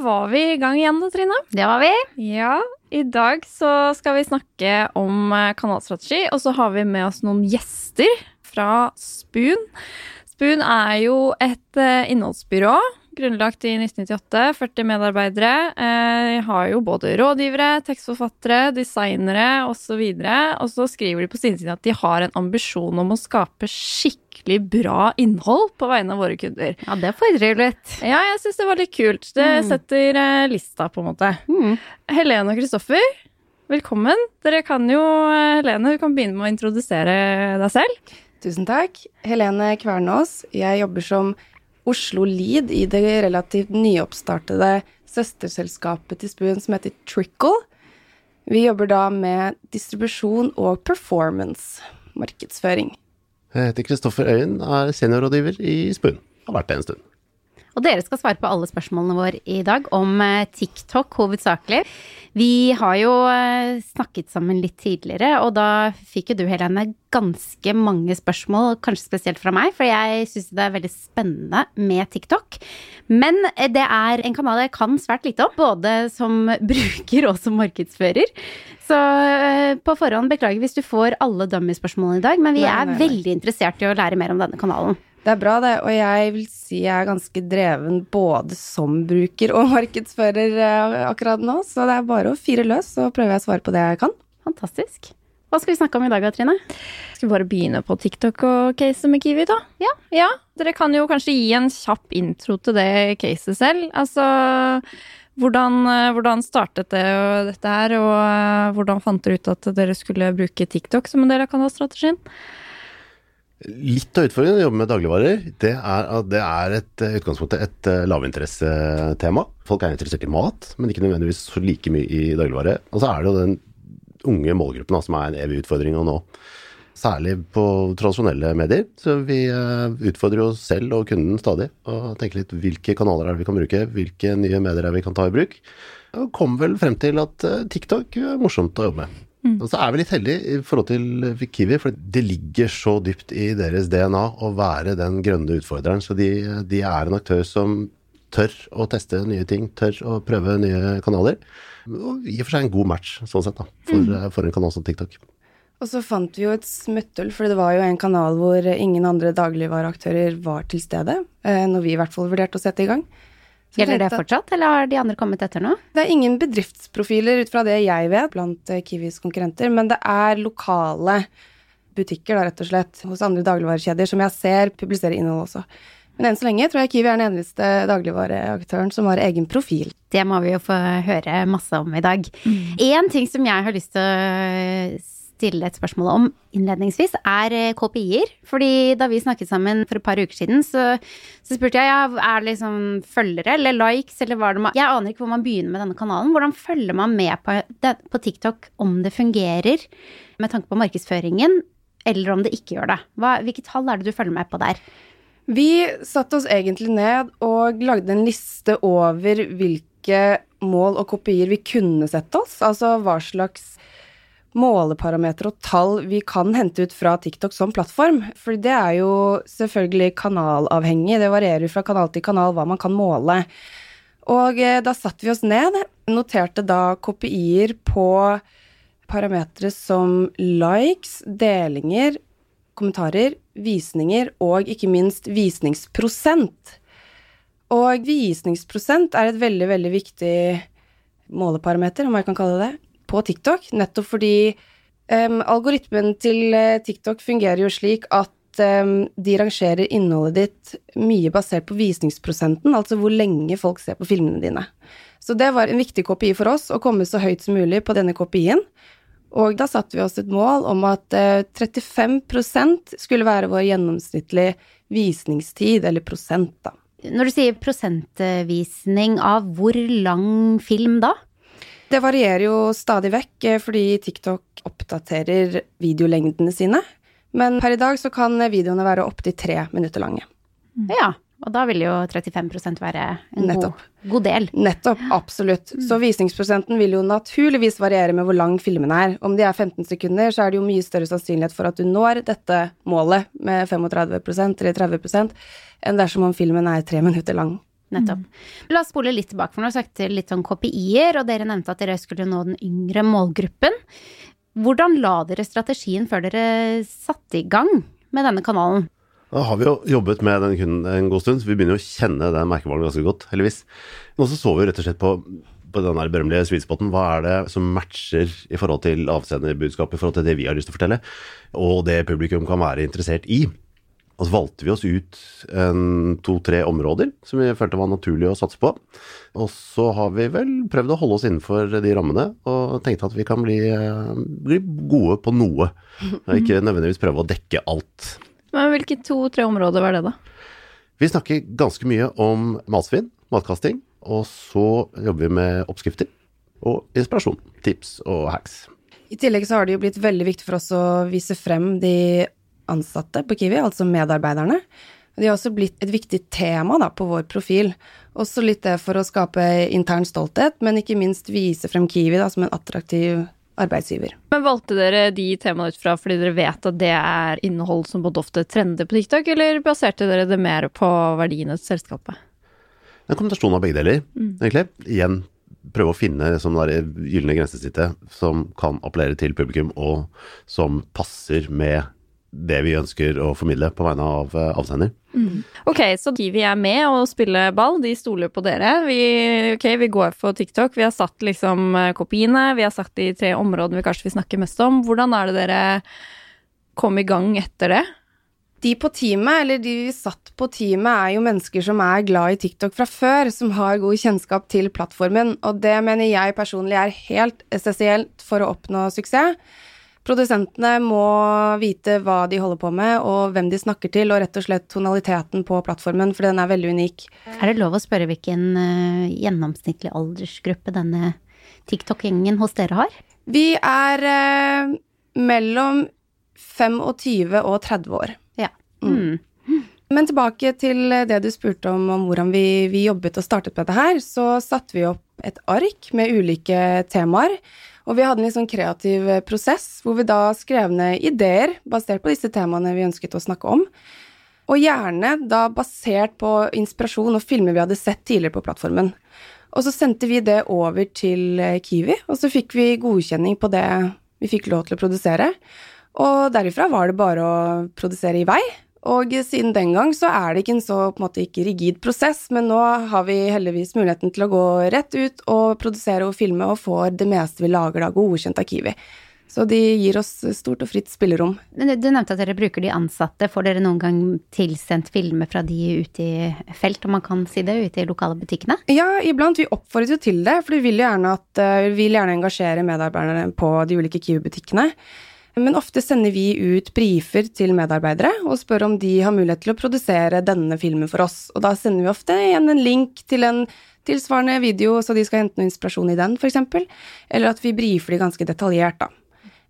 Var vi i gang igjen da, Trine. Det var vi. Ja, i dag så skal vi snakke om eh, kanalstrategi, og så har vi med oss noen gjester fra Spoon. Spoon er jo et eh, innholdsbyrå grunnlagt i 1998. 40 medarbeidere. Eh, har jo både rådgivere, tekstforfattere, designere osv. Og så skriver de på sin side at de har en ambisjon om å skape skikkelig bra innhold på vegne av våre kunder. Ja, det fordrer litt. Ja, jeg syns det var litt kult. Det Mm. setter eh, lista, på en måte. Mm. Helene og Kristoffer, velkommen. Dere kan jo, eh, Helene, du kan begynne med å introdusere deg selv. Tusen takk. Helene Kvernås. Jeg jobber som Oslo Lead i det relativt nyoppstartede søsterselskapet til Spoon som heter Trickle. Vi jobber da med distribusjon og performance, markedsføring. Jeg heter Kristoffer Øyen, er seniorrådgiver i Spoon. Har vært det en stund. Og dere skal svare på alle spørsmålene våre i dag om eh, TikTok hovedsakelig. Vi har jo eh, snakket sammen litt tidligere, og da fikk jo du, Helene, ganske mange spørsmål, kanskje spesielt fra meg, for jeg syns det er veldig spennende med TikTok. Men eh, det er en kanal jeg kan svært lite om, både som bruker og som markedsfører. Så på forhånd beklager hvis du får alle dummy-spørsmålene i dag, men vi er veldig interessert i å lære mer om denne kanalen. Det er bra, det, og jeg vil si jeg er ganske dreven både som bruker og markedsfører eh, akkurat nå, så det er bare å fire løs, så prøver jeg å svare på det jeg kan. Fantastisk. Hva skal vi snakke om i dag, Trine? Skal vi bare begynne på TikTok og caset med Kiwi, da? Ja. ja. Dere kan jo kanskje gi en kjapp intro til det caset selv. Altså hvordan, eh, hvordan startet det og dette her, og eh, hvordan fant dere ut at dere skulle bruke TikTok som en del av kanalstrategien? Litt av utfordringen å jobbe med dagligvarer, det er at det er et utgangspunktet et eh, lavinteressetema. Folk er interessert i mat, men ikke nødvendigvis så like mye i dagligvare. Og så er det jo den unge målgruppen da, som er en evig utfordring å nå. Særlig på tradisjonelle medier. Så vi eh, utfordrer oss selv og kunden stadig. Og tenker litt hvilke kanaler er det vi kan bruke, hvilke nye medier er det vi kan ta i bruk. Og kom vel frem til at eh, TikTok er morsomt å jobbe med. Og så er vi litt heldige i forhold til Kiwi, for det ligger så dypt i deres DNA å være den grønne utfordreren. Så de, de er en aktør som tør å teste nye ting, tør å prøve nye kanaler. Og i og for seg en god match, sånn sett, da, for, for en kanal som TikTok. Og så fant vi jo et smutthull, for det var jo en kanal hvor ingen andre dagligvareaktører var til stede, eh, når vi i hvert fall vurderte å sette i gang. Så Gjelder det fortsatt, eller har de andre kommet etter nå? Det er ingen bedriftsprofiler ut fra det jeg vet blant eh, Kiwis konkurrenter, men det er lokale butikker, da, rett og slett, hos andre dagligvarekjeder som jeg ser publiserer innhold også. Men enn så lenge tror jeg Kiwi er den eneste dagligvareaktøren som har egen profil. Det må vi jo få høre masse om i dag. Én ting som jeg har lyst til å stille et spørsmål om innledningsvis, er eh, KPI-er. Fordi da vi snakket sammen for et par uker siden, så, så spurte jeg ja, er det liksom følgere eller likes, eller hva det må Jeg aner ikke hvor man begynner med denne kanalen. Hvordan følger man med på, det, på TikTok om det fungerer med tanke på markedsføringen, eller om det ikke gjør det? Hva, hvilke tall er det du følger med på der? Vi satte oss egentlig ned og lagde en liste over hvilke mål og kopier vi kunne sette oss. Altså hva slags måleparametere og tall vi kan hente ut fra TikTok som plattform. For det er jo selvfølgelig kanalavhengig. Det varierer fra kanal til kanal hva man kan måle. Og eh, da satte vi oss ned, noterte da kopier på parametere som likes, delinger, kommentarer, visninger og ikke minst visningsprosent. Og visningsprosent er et veldig, veldig viktig måleparameter, om jeg kan kalle det det, på TikTok. Nettopp fordi um, algoritmen til eh, TikTok fungerer jo slik at em, de rangerer innholdet ditt mye basert på visningsprosenten, altså hvor lenge folk ser på filmene dine. Så det var en viktig KPI for oss, å komme så høyt som mulig på denne KPI-en. Og da satte vi oss et mål om at eh, 35% skulle være vår gjennomsnittlige visningstid, eller prosent, da. Når du sier prosentvisning av hvor lang film da? Det varierer jo stadig vekk, eh, fordi TikTok oppdaterer videolengdene sine. Men per i dag så kan videoene være opptil tre minutter lange. Ja, og da vil jo 35% være en god, god del. Nettopp, absolutt. Så visningsprosenten vil jo naturligvis variere med hvor lang filmen er. Om de er 15 sekunder, så er det jo mye større sannsynlighet for at du når dette målet med 35% eller 30% enn dersom om filmen er tre minutter lang. Nettopp. La oss spole litt tilbake, for nå snakket sagt litt om KPI-er, og dere nevnte at dere skulle nå den yngre målgruppen. Hvordan la dere strategien før dere satte i gang med denne kanalen? Da har vi jo jobbet med den kunden en god stund, så vi begynner jo å kjenne den merkevaren ganske godt, heldigvis. Nå så så vi rett og slett på, på den der berømmelige sweetspoten. Hva er det som matcher i forhold til avsenderbudskapet, i forhold til det vi har lyst til å fortelle, og det publikum kan være interessert i? Og så valgte vi oss ut to-tre områder som vi følte var naturlig å satse på. Og så har vi vel prøvd å holde oss innenfor de rammene, og tenkte at vi kan bli, bli gode på noe. Og ikke nødvendigvis prøve å dekke alt. Men hvilke to-tre områder var det, da? Vi snakker ganske mye om matsvinn, matkasting, og så jobber vi med oppskrifter og inspirasjon, tips og hacks. I tillegg så har det jo blitt veldig viktig for oss å vise frem de ansatte på Kiwi, altså medarbeiderne. De har også blitt et viktig tema da, på vår profil. Også litt det for å skape intern stolthet, men ikke minst vise frem Kiwi da, som en attraktiv arbeidsgiver. Men Valgte dere de temaene ut fra fordi dere vet at det er innhold som både ofte trender på TikTok, eller baserte dere det mer på verdiene til selskapet? En kombinasjon av begge deler, mm. egentlig. Igjen prøve å finne som det gylne grensesnittet som kan appellere til publikum, og som passer med det vi ønsker å formidle på vegne av eh, avsender. Mm. Ok, så Kiwi er med og spiller ball, de stoler på dere. Vi, ok, vi går for TikTok. Vi har satt liksom eh, kopiene, vi har satt de tre områdene vi kanskje vil snakke mest om. Hvordan er det dere kom i gang etter det? De på teamet, eller de vi satt på teamet, er jo mennesker som er glad i TikTok fra før, som har god kjennskap til plattformen, og det mener jeg personlig er helt essensielt for å oppnå suksess. Produsentene må vite hva de holder på med, og hvem de snakker til, og rett og slett tonaliteten på plattformen, for den er veldig unik. Er det lov å spørre hvilken uh, gjennomsnittlig aldersgruppe denne TikTok-gjengen hos dere har? Vi er uh, mellom 25 og 30 år. Ja. Mm. Men tilbake til det du spurte om, om hvordan vi, vi jobbet og startet på dette her, så satte vi opp et ark med ulike temaer. Og vi hadde en litt sånn kreativ eh, prosess hvor vi da skrev ned ideer basert på disse temaene vi ønsket å snakke om. Og gjerne da basert på inspirasjon og filmer vi hadde sett tidligere på plattformen. Og så sendte vi det over til eh, Kiwi, og så fikk vi godkjenning på det vi fikk lov til å produsere. Og derifra var det bare å produsere i vei. Og siden den gang så er det ikke en så på en måte ikke rigid prosess, men nå har vi heldigvis muligheten til å gå rett ut og produsere og filme og får det meste vi lager da godkjent av Kiwi. Så de gir oss stort og fritt spillerom. Du nevnte at dere bruker de ansatte. Får dere noen gang tilsendt filmer fra de ute i felt, om man kan si det, ute i lokale butikkene? Ja, iblant. Vi oppfordrer jo til det, for vi vil gjerne, at, vi vil gjerne engasjere medarbeiderne på de ulike Kiwi-butikkene. Men ofte sender vi ut brifer til medarbeidere og spør om de har mulighet til å produsere denne filmen for oss. Og da sender vi ofte igjen en link til en tilsvarende video, så de skal hente noe inspirasjon i den, f.eks. Eller at vi brifer de ganske detaljert, da.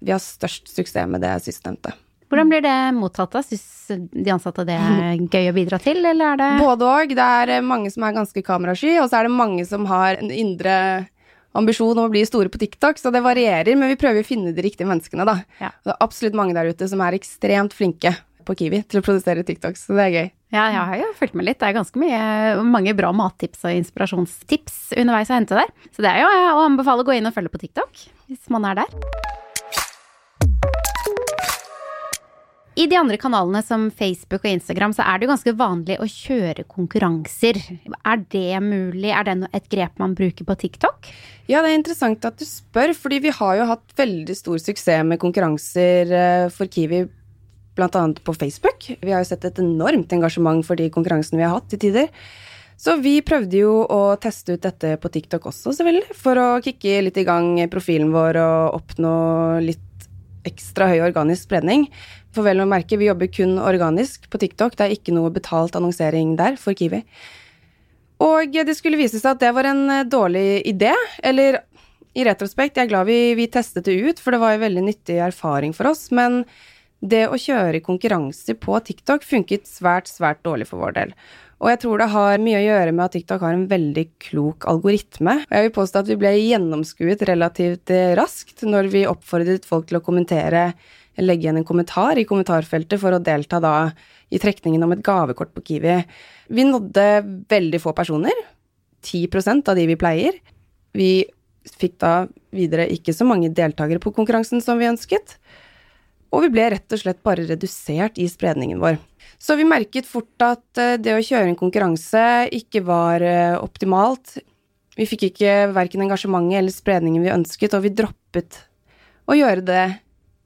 Vi har størst suksess med det sistnevnte. Hvordan blir det mottatt, da? Syns de ansatte det er gøy å bidra til, eller er det Både òg. Det er mange som er ganske kamerasky, og så er det mange som har en indre ambisjon om å bli store på TikTok, så det varierer, men vi prøver å finne de riktige menneskene, da. Ja. Det er absolutt mange der ute som er ekstremt flinke på Kiwi til å produsere TikToks, så det er gøy. Ja, jeg har jo fulgt med litt. Det er ganske mye, mange bra mattips og inspirasjonstips underveis å hente der. Så det er jo å anbefale å gå inn og følge på TikTok, hvis man er der. I de andre kanalene som Facebook og Instagram, så er det jo ganske vanlig å kjøre konkurranser. Er det mulig? Er det et grep man bruker på TikTok? Ja, det er interessant at du spør, fordi vi har jo hatt veldig stor suksess med konkurranser eh, for Kiwi, bl.a. på Facebook. Vi har jo sett et enormt engasjement for de konkurransene vi har hatt til tider. Så vi prøvde jo å teste ut dette på TikTok også, selvfølgelig, for å kicke litt i gang profilen vår og oppnå litt ekstra høy organisk spredning. For vel å merke, vi jobber kun organisk på TikTok. Det er ikke noe betalt annonsering der for Kiwi. Og det skulle vise seg at det var en eh, dårlig idé. Eller i retrospekt, jeg er glad vi, vi testet det ut, for det var en veldig nyttig erfaring for oss. Men det å kjøre konkurranser på TikTok funket svært, svært dårlig for vår del. Og jeg tror det har mye å gjøre med at TikTok har en veldig klok algoritme. Og jeg vil påstå at vi ble gjennomskuet relativt eh, raskt når vi oppfordret folk til å kommentere legge igjen en kommentar i kommentarfeltet for å delta da i trekningen om et gavekort på Kiwi. Vi nådde veldig få personer. 10% av de vi pleier. Vi fikk da videre ikke så mange deltakere på konkurransen som vi ønsket. Og vi ble rett og slett bare redusert i spredningen vår. Så vi merket fort at eh, det å kjøre en konkurranse ikke var eh, optimalt. Vi fikk ikke verken engasjementet eller spredningen vi ønsket, og vi droppet å gjøre det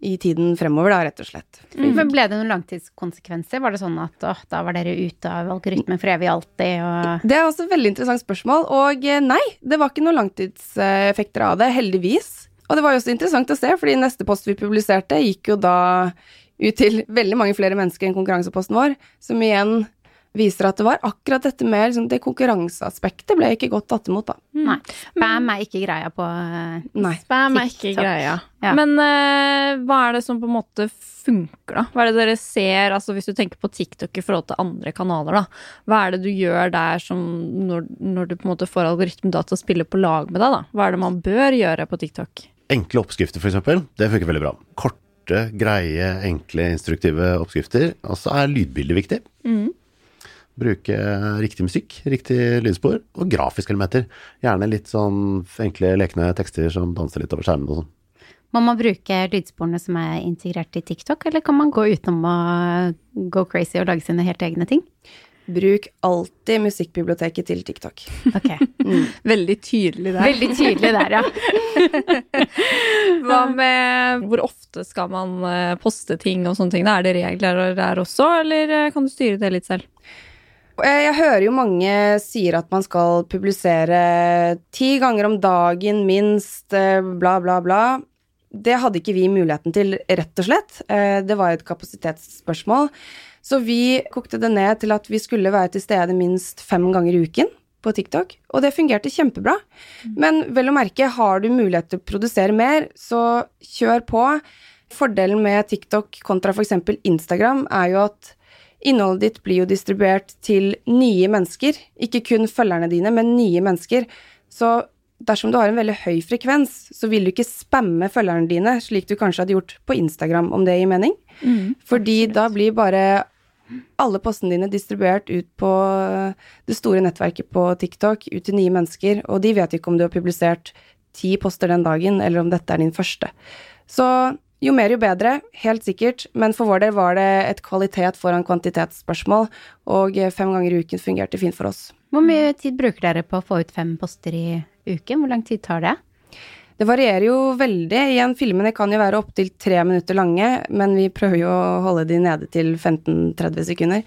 i tiden fremover, da, rett og slett. Mm. Men ble det noen langtidskonsekvenser? Var det sånn at åh, da var dere ute av algoritmen for evig alltid, og Det er også et veldig interessant spørsmål, og eh, nei, det var ikke noen langtidseffekter av det, heldigvis. Og det var jo også interessant å se, fordi neste post vi publiserte, gikk jo da ut til veldig mange flere mennesker enn konkurranseposten vår, som igjen viser at det var akkurat dette med liksom, det konkurranseaspektet ble ikke godt tatt imot, da. Nei. Spam er ikke greia på eh, Nei. Spam er ikke TikTok. greia. Ja. Men uh, hva er det som på en måte funker, da? Hva er det dere ser, altså hvis du tenker på TikTok i forhold til andre kanaler, da. Hva er det du gjør der som når, når du på en måte får algoritmedata og til å spille på lag med deg, da? Hva er det man bør gjøre på TikTok? Enkle oppskrifter, f.eks. Det funker veldig bra. Korte, greie, enkle, instruktive oppskrifter. Og så er lydbildet viktig. Bruke riktig musikk, riktig lydspor, og grafiske elementer. Gjerne litt sånn enkle, lekne tekster som danser litt over skjermen og sånn. Må man bruke lydsporene som er integrert i TikTok, eller kan man gå utenom å gå crazy og lage sine helt egne ting? Bruk alltid musikkbiblioteket til TikTok. Ok. Veldig tydelig der. Veldig tydelig der, ja. Hva med hvor ofte skal man eh, poste ting og sånne ting? Er det regler der også, eller eh, kan du styre det litt selv? Jeg hører jo mange sier at man skal publisere ti ganger om dagen minst, eh, bla, bla, bla. Det hadde ikke vi muligheten til, rett og slett. Eh, Det var et kapasitetsspørsmål. Så vi kokte det ned til at vi skulle være til stede minst fem ganger i uken på TikTok, og det fungerte kjempebra. Men vel å merke, har du mulighet til å produsere mer, så kjør på. Fordelen med TikTok kontra f.eks. Instagram er jo at innholdet ditt blir jo distribuert til nye mennesker. Ikke kun følgerne dine, men nye mennesker. Så dersom du har en veldig høy frekvens, så vil du ikke spamme følgerne dine, slik du kanskje hadde gjort på Instagram, om det gir mening. Fordi da blir bare alle postene dine distribuert ut på det store nettverket på TikTok, ut til nye mennesker, og de vet ikke om du har publisert ti poster den dagen, eller om dette er din første. Så jo mer, jo bedre, helt sikkert, men for vår del var det et kvalitet foran kvantitetsspørsmål, og fem ganger i uken fungerte fint for oss. Hvor mye tid bruker dere på å få ut fem poster i uken? Hvor lang tid tar det? Det varierer jo veldig. Igjen, filmene kan jo være opptil tre minutter lange, men vi prøver jo å holde de nede til 15-30 sekunder.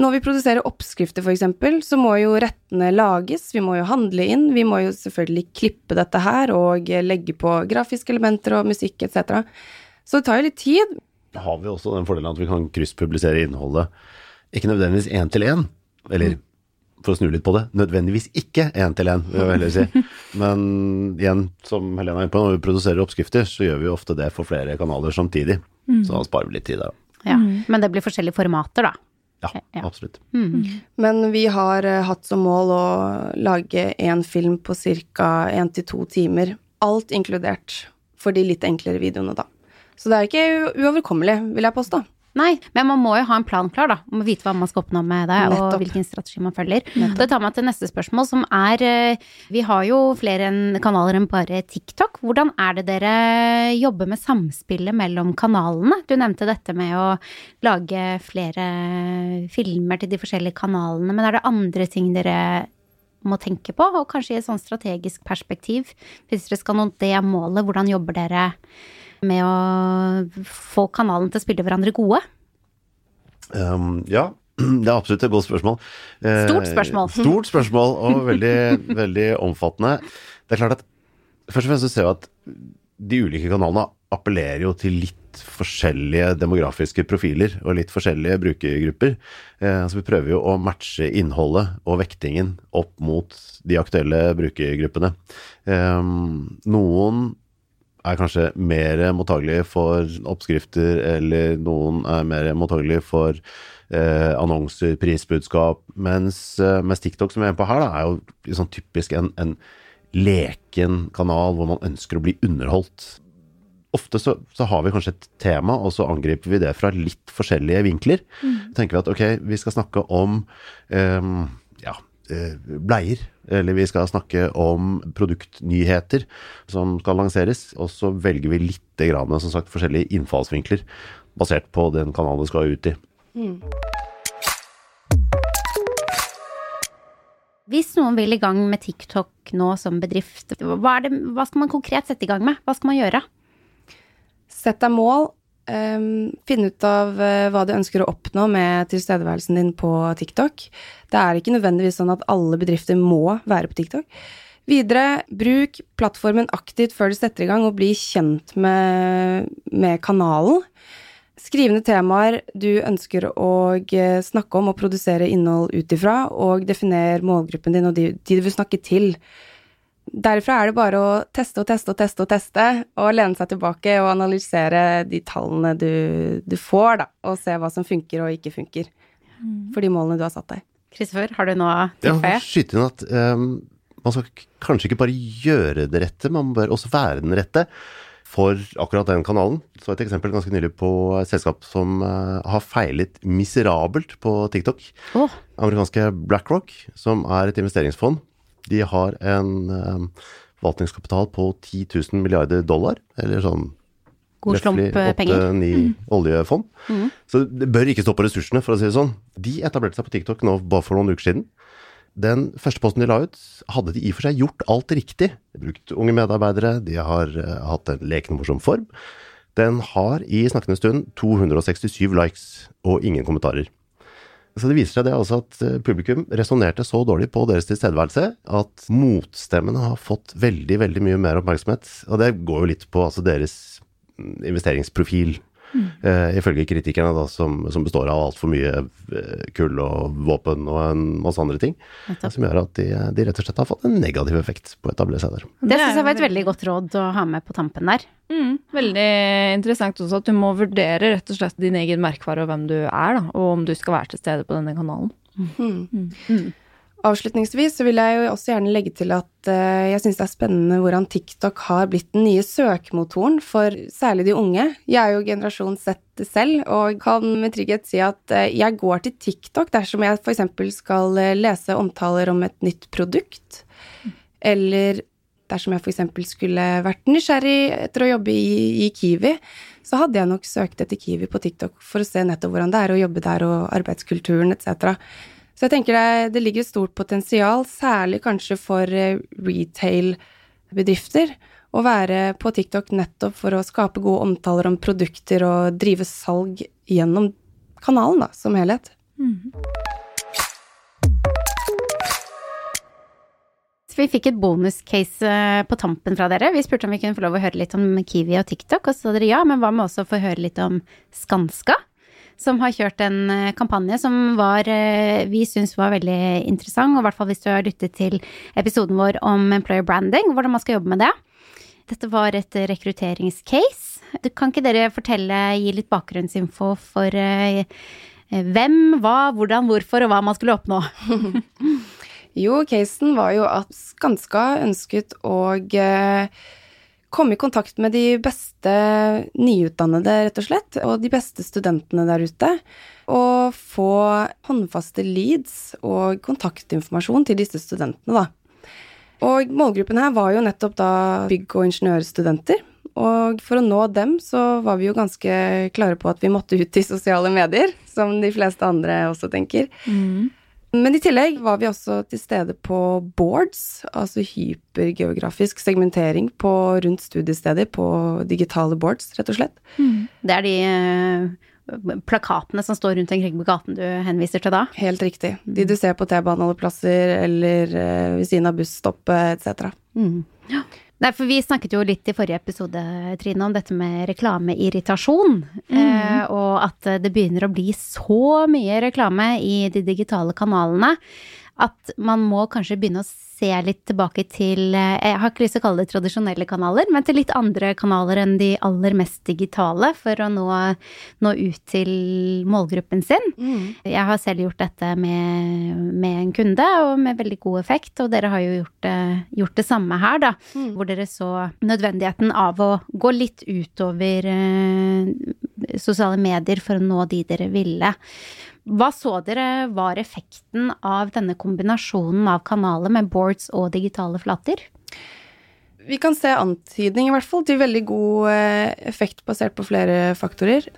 Når vi produserer oppskrifter, f.eks., så må jo rettene lages, vi må jo handle inn, vi må jo selvfølgelig klippe dette her og legge på grafiske elementer og musikk etc. Så det tar jo litt tid. har vi også den fordelen at vi kan krysspublisere innholdet. Ikke nødvendigvis én til én, eller for å snu litt på det, nødvendigvis ikke én til én, vil jeg heller si. Men igjen, som Helena er inne på, når vi produserer oppskrifter, så gjør vi jo ofte det for flere kanaler samtidig. Så da sparer vi litt tid der. Ja. Men det blir forskjellige formater, da. Ja, Ja. absolutt. Men vi har eh, hatt som mål å lage én film på ca. én til to timer. Alt inkludert for de litt enklere videoene, da. Så det er ikke uoverkommelig, vil jeg påstå. Nei, men man må jo ha en plan klar, da. Man må vite hva man skal oppnå med det, og hvilken strategi man følger. Det tar meg til neste spørsmål, som er eh, Vi har jo flere kanaler enn bare TikTok. Hvordan er det dere jobber med samspillet mellom kanalene? Du nevnte dette med å lage flere filmer til de forskjellige kanalene, men er det andre ting dere må tenke på, og kanskje i et sånn strategisk perspektiv? Hvis dere skal nå det målet, hvordan jobber dere med å få kanalen til å spille hverandre gode? Um, ja, det er absolutt et godt spørsmål. Eh, Stort spørsmål. Stort spørsmål, og veldig, veldig omfattende. Det er klart at først og fremst så ser vi at de ulike kanalene appellerer jo til litt forskjellige demografiske profiler og litt forskjellige brukergrupper. Eh, så vi prøver jo å matche innholdet og vektingen opp mot de aktuelle brukergruppene. Eh, noen er kanskje mer mottagelige for oppskrifter, eller noen er mer mottagelige for eh, annonser, prisbudskap, mens, eh, mens TikTok, som vi er på her, da, er jo liksom typisk en, en leken kanal hvor man ønsker å bli underholdt. ofte så, så har vi kanskje et tema, og så angriper vi det fra litt forskjellige vinkler. Mm. tenker vi at ok, vi skal snakke om eh, ja, eh, bleier, eller vi skal snakke om produktnyheter som skal lanseres, og så velger vi litt grann, som sagt, forskjellige innfallsvinkler basert på den kanalen det skal ut i. Hvis noen vil i gang med TikTok nå som bedrift, hva, er det, hva skal man konkret sette i gang med? Hva skal man gjøre? Sett deg mål. Um, finne ut av uh, hva du ønsker å oppnå med tilstedeværelsen din på TikTok. Det er ikke nødvendigvis sånn at alle bedrifter må være på TikTok. Videre, bruk plattformen aktivt før du setter i gang, og bli kjent med, med kanalen. Skriv ned temaer du ønsker å snakke om og produsere innhold ut ifra, og definer målgruppen din og de, de du vil snakke til. Derifra er det bare å teste og teste og teste og teste, og lene seg tilbake og analysere de tallene du, du får, da, og se hva som funker og ikke funker for de målene du har satt deg. Kristoffer, har du noe å Ja, har skyte inn at um, man skal kanskje ikke bare gjøre det rette, man bør også være den rette for akkurat den kanalen. Så et eksempel ganske nylig på et selskap som eh, har feilet miserabelt på TikTok. Oh. Amerikanske BlackRock, som er et investeringsfond, de har en ehm, forvaltningskapital på 10 000 milliarder dollar, eller sånn god slump eh, penger. Mm. oljefond. Så det bør ikke stå på ressursene, for å si det sånn. De etablerte seg på TikTok nå bare for noen uker siden. Den første posten de la ut, hadde de i og for seg gjort alt riktig. De brukt unge medarbeidere, de har eh, hatt en lekende morsom form. Den har i snakkende stund 267 likes og ingen kommentarer. Så det viser seg det altså at eh, publikum resonnerte så dårlig på deres tilstedeværelse at motstemmene har fått veldig, veldig mye mer oppmerksomhet. Og det går jo litt på altså deres mm. Eh, ifølge kritikerne, da, som, som består av altfor mye eh, kull og våpen og en masse andre ting. Nettopp. Som gjør at de, de rett og slett har fått en negativ effekt på å etablere seg der. Det syns jeg var et veldig godt råd å ha med på tampen der. Mm, veldig interessant også at du må vurdere rett og slett din egen merkvare og hvem du er, da, og om du skal være til stede på denne kanalen. Avslutningsvis så vil jeg jo også gjerne legge til at eh, jeg syns det er spennende hvordan TikTok har blitt den nye søkemotoren for særlig de unge. Jeg er jo generasjon Z selv, og kan med trygghet si at eh, jeg går til TikTok dersom jeg f.eks. skal eh, lese omtaler om et nytt produkt, eller dersom jeg f.eks. skulle vært nysgjerrig etter å jobbe i, i Kiwi, så hadde jeg nok søkt etter Kiwi på TikTok for å se nettopp hvordan det er å jobbe der, og arbeidskulturen etc. Så jeg tenker det, det ligger et stort potensial, særlig kanskje for eh, retail-bedrifter, å være på TikTok nettopp for å skape gode omtaler om produkter og drive salg gjennom kanalen, da, som helhet. Mm. vi fikk et bonuscase eh, på tampen fra dere. Vi spurte om vi kunne få lov å høre litt om Kiwi og TikTok, og så sa dere ja, men hva med også å få høre litt om Skanska? Som har kjørt en eh, kampanje som var, eh, vi syns var veldig interessant, og i hvert fall hvis du har lyttet til episoden vår om employer branding, hvordan man skal jobbe med det. Dette var et rekrutteringscase. Kan ikke dere fortelle, gi litt bakgrunnsinfo for eh, hvem, hva, hvordan, hvorfor, og hva man skulle oppnå? Jo, casen var jo at Skanska ønsket å komme i kontakt med de beste nyutdannede, rett og slett, og de beste studentene der ute. Og få håndfaste leads og kontaktinformasjon til disse studentene, da. Og målgruppen her var jo nettopp da bygg- og ingeniørstudenter. Og for å nå dem så var vi jo ganske klare på at vi måtte ut i sosiale medier, som de fleste andre også tenker. Men i tillegg var vi også til stede på boards, altså hypergeografisk segmentering på rundt studiesteder på digitale boards, rett og slett. Det er de eh, plakatene som står rundt omkring på gaten du henviser til da? Helt riktig. De du ser på T-baneholdeplasser eller eh, ved siden av busstoppet etc. Ja. Nei, for vi snakket jo litt i forrige episode, Trine, om dette med reklameirritasjon. Eh, og at det begynner å bli så mye reklame i de digitale kanalene at man må kanskje begynne å se litt tilbake til eh, Jeg har ikke lyst til å kalle det tradisjonelle kanaler, men til litt andre kanaler enn de aller mest digitale, for å nå, nå ut til målgruppen sin. Mm. Jeg har selv gjort dette med, med en kunde, og med veldig god effekt. Og dere har jo gjort det, gjort det samme her, da. Mm. Hvor dere så nødvendigheten av å gå litt utover eh, sosiale medier for å nå de dere ville. Hva så dere var effekten av denne kombinasjonen av kanaler med boards og digitale flater? Vi kan se antydning, i hvert fall, til veldig god eh, effekt basert på flere faktorer.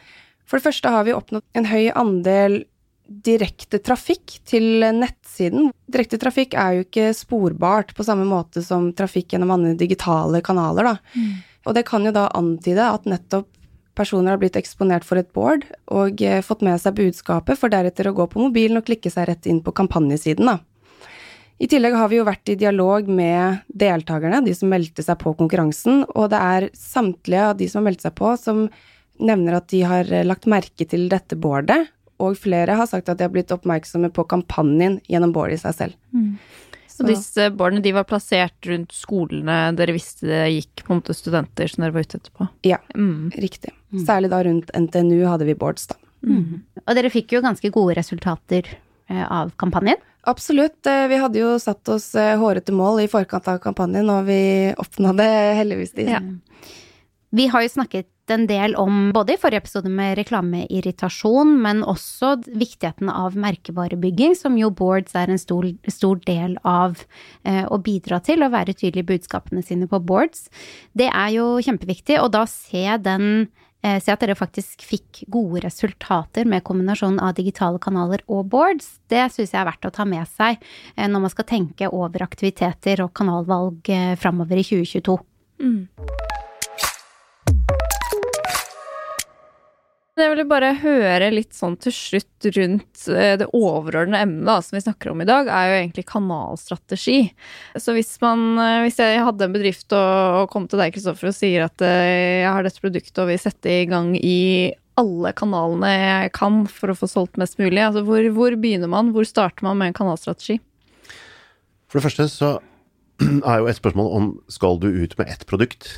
For det første har vi oppnådd en høy andel direkte trafikk til nettsiden. Direkte trafikk er jo ikke sporbart på samme måte som trafikk gjennom andre digitale kanaler, da. Og det kan jo da antyde at nettopp personer har blitt eksponert for et board og eh, fått med seg budskapet, for deretter å gå på mobilen og klikke seg rett inn på kampanjesiden. I tillegg har vi jo vært i dialog med deltakerne, de som meldte seg på konkurransen, og det er samtlige av de som har meldt seg på, som nevner at de har eh, lagt merke til dette boardet, og flere har sagt at de har blitt oppmerksomme på kampanjen gjennom boardet i seg selv. Så disse barna de var plassert rundt skolene dere visste det gikk på en måte studenter som dere var ute etter på? Ja, Mm. riktig. Særlig da rundt NTNU hadde vi boards, da. Og dere fikk jo ganske gode resultater eh, av kampanjen. Absolutt. eh, Vi hadde jo satt oss eh, hårete mål i forkant av kampanjen, og vi oppnådde heldigvis de. Ja. Vi har jo snakket en del om, både i forrige episode med reklameirritasjon, men også viktigheten av merkevarebygging, som jo boards er en stor, stor del av eh, å bidra til å være tydelig i budskapene sine på boards. Det er jo kjempeviktig, og da se den eh, Se at dere faktisk fikk gode resultater med kombinasjonen av digitale kanaler og boards. Det syns jeg er verdt å ta med seg eh, når man skal tenke over aktiviteter og kanalvalg eh, framover i 2022. Jeg ville bare høre litt sånn til slutt rundt eh, det overordnede emnet som vi snakker om i dag, er jo egentlig kanalstrategi. Så hvis man, eh, hvis jeg hadde en bedrift og, og kom til deg, Kristoffer, og sier at eh, jeg har dette produktet og vil sette i gang i alle kanalene jeg kan for å få solgt mest mulig, altså hvor, hvor begynner man? Hvor starter man med en kanalstrategi? For det første så er jo et spørsmål om skal du ut med ett produkt.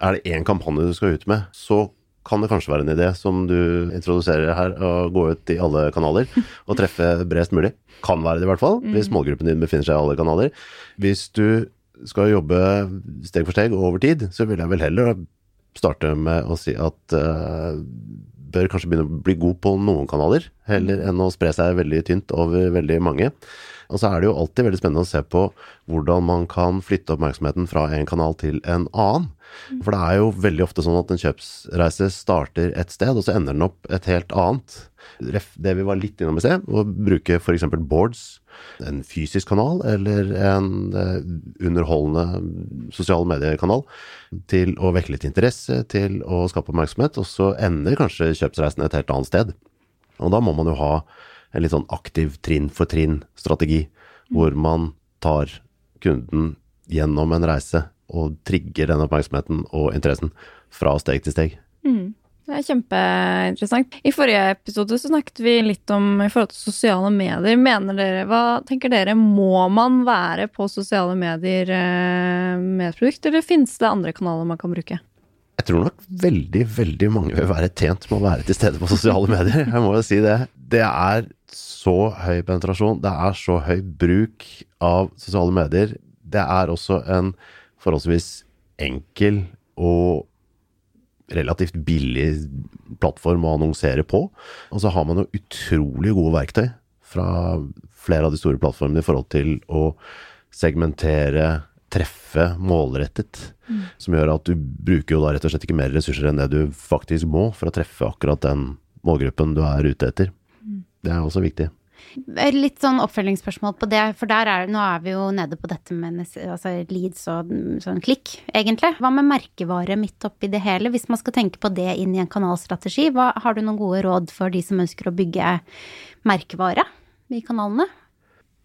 Er det én kampanje du skal ut med, så kan det kanskje være en idé som du introduserer her, å gå ut i alle kanaler og treffe bredest mulig. Kan være det i hvert fall, hvis målgruppen din befinner seg i alle kanaler. Hvis du skal jobbe steg for steg og over tid, så vil jeg vel heller starte med å si at uh, bør kanskje begynne å bli god på noen kanaler, heller enn å spre seg veldig tynt over veldig mange. Og så er det jo alltid veldig spennende å se på hvordan man kan flytte oppmerksomheten fra en kanal til en annen. For det er jo veldig ofte sånn at en kjøpsreise starter et sted, og så ender den opp et helt annet. Det vi var litt innom i sted, å bruke f.eks. boards, en fysisk kanal eller en eh, underholdende sosiale mediekanal, til å vekke litt interesse, til å skape oppmerksomhet, og så ender kanskje kjøpsreisen et helt annet sted. Og da må man jo ha en litt sånn aktiv trinn for trinn-strategi, hvor man tar kunden gjennom en reise og trigger den oppmerksomheten og interessen fra steg til steg. Det er kjempeinteressant. I forrige episode så snakket vi litt om i forhold til sosiale medier. Mener dere, Hva tenker dere, må man være på sosiale medier eh, med et produkt, eller finnes det andre kanaler man kan bruke? Jeg tror nok veldig, veldig mange vil være tjent med å være til stede på sosiale medier. Jeg må jo si det. Det er så høy penetrasjon, det er så høy bruk av sosiale medier. Det er også en forholdsvis enkel og relativt billig plattform å annonsere på. Og så har man jo utrolig gode verktøy fra flere av de store plattformene i forhold til å segmentere, treffe målrettet. Som gjør at du bruker jo da rett og slett ikke mer ressurser enn det du faktisk må for å treffe akkurat den målgruppen du er ute etter. Det er også viktig. Litt sånn oppfølgingsspørsmål på det, for der er, nå er vi jo nede på dette med altså leads og sånn klikk, egentlig. Hva med merkevare midt oppi det hele, hvis man skal tenke på det inn i en kanalstrategi? Hva, har du noen gode råd for de som ønsker å bygge merkevare i kanalene?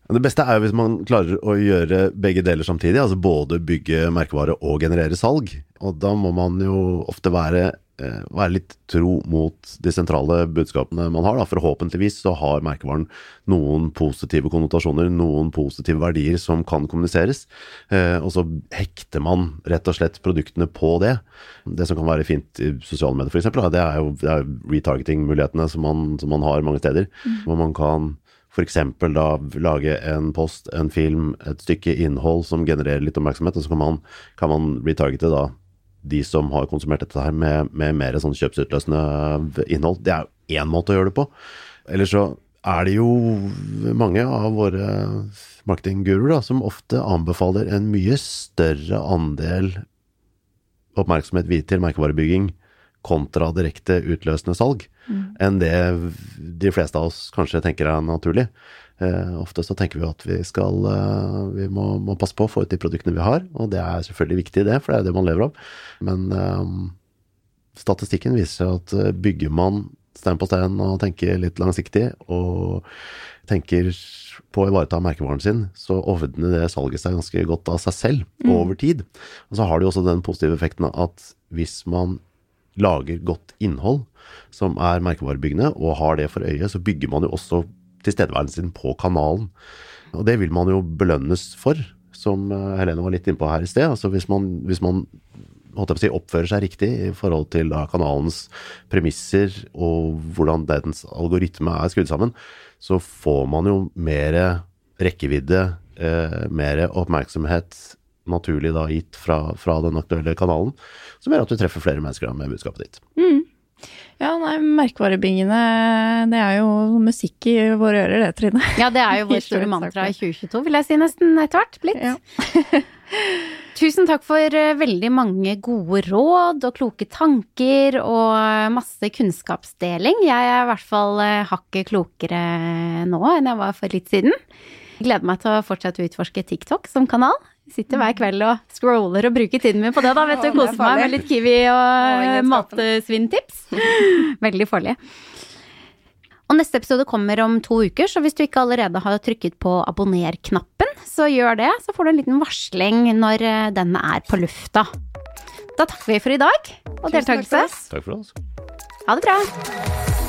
Det beste er jo hvis man klarer å gjøre begge deler samtidig, altså både bygge merkevare og generere salg. Og da må man jo ofte være eh, være litt tro mot de sentrale budskapene man har. Da. Forhåpentligvis så har merkevaren noen positive konnotasjoner, noen positive verdier som kan kommuniseres. Eh, og så hekter man rett og slett produktene på det. Det som kan være fint i sosiale medier f.eks., det er jo retargeting-mulighetene som man, som man har mange steder. Mm. Hvor man kan f.eks. da lage en post, en film, et stykke innhold som genererer litt oppmerksomhet, og så kan man, kan man retargete da de som har konsumert dette her med, med mer sånn kjøpsutløsende innhold. Det er jo én måte å gjøre det på. Eller så er det jo mange av våre marketingguruer som ofte anbefaler en mye større andel oppmerksomhet til merkevarebygging kontra direkte utløsende salg mm. enn det de fleste av oss kanskje tenker er naturlig. Eh, ofte så tenker vi at vi skal eh, Vi må, må, passe på å få ut de produktene vi har, og det er selvfølgelig viktig, det, for det er det man lever av. Men eh, statistikken viser at eh, bygger man stein på stein og tenker litt langsiktig, og tenker på å ivareta merkevaren sin, så ordner det salget seg ganske godt av seg selv mm. over tid. Og så har det jo også den positive effekten at hvis man lager godt innhold som er merkevarebyggende, og har det for øye, så bygger man jo også tilstedeværelsen sin på kanalen. Og det vil man jo belønnes for, som eh, Helene var litt innpå her i sted. Altså hvis man, hvis man si, oppfører seg riktig i forhold til kanalens premisser og hvordan dens algoritme er skrudd sammen, så får man jo mer rekkevidde, eh, mer oppmerksomhet naturlig da gitt fra, fra, den aktuelle kanalen, som gjør at du treffer flere mennesker med budskapet ditt. Mm. Ja, nei, merkevarebingene det er jo musikk i våre ører, det, Trine. Ja, det er jo vår store mantra i 2022, vil jeg si nesten etter hvert blitt. Ja. Tusen takk for eh, veldig mange gode råd og kloke tanker og masse kunnskapsdeling. Jeg er i hvert fall eh, hakket klokere nå enn jeg var for litt siden. Gleder meg til å fortsette å utforske TikTok som kanal. Sitter hver kveld og scroller og bruker tiden min på det, da. Vet du, Koser meg med litt Kiwi og matsvinntips. Veldig farlig. Og neste episode kommer om to uker, så hvis du ikke allerede har trykket på abonner-knappen, så gjør det. Så får du en liten varsling når eh, den er på lufta. Da takker vi for i dag og deltakelse. Takk for oss. Ha det bra.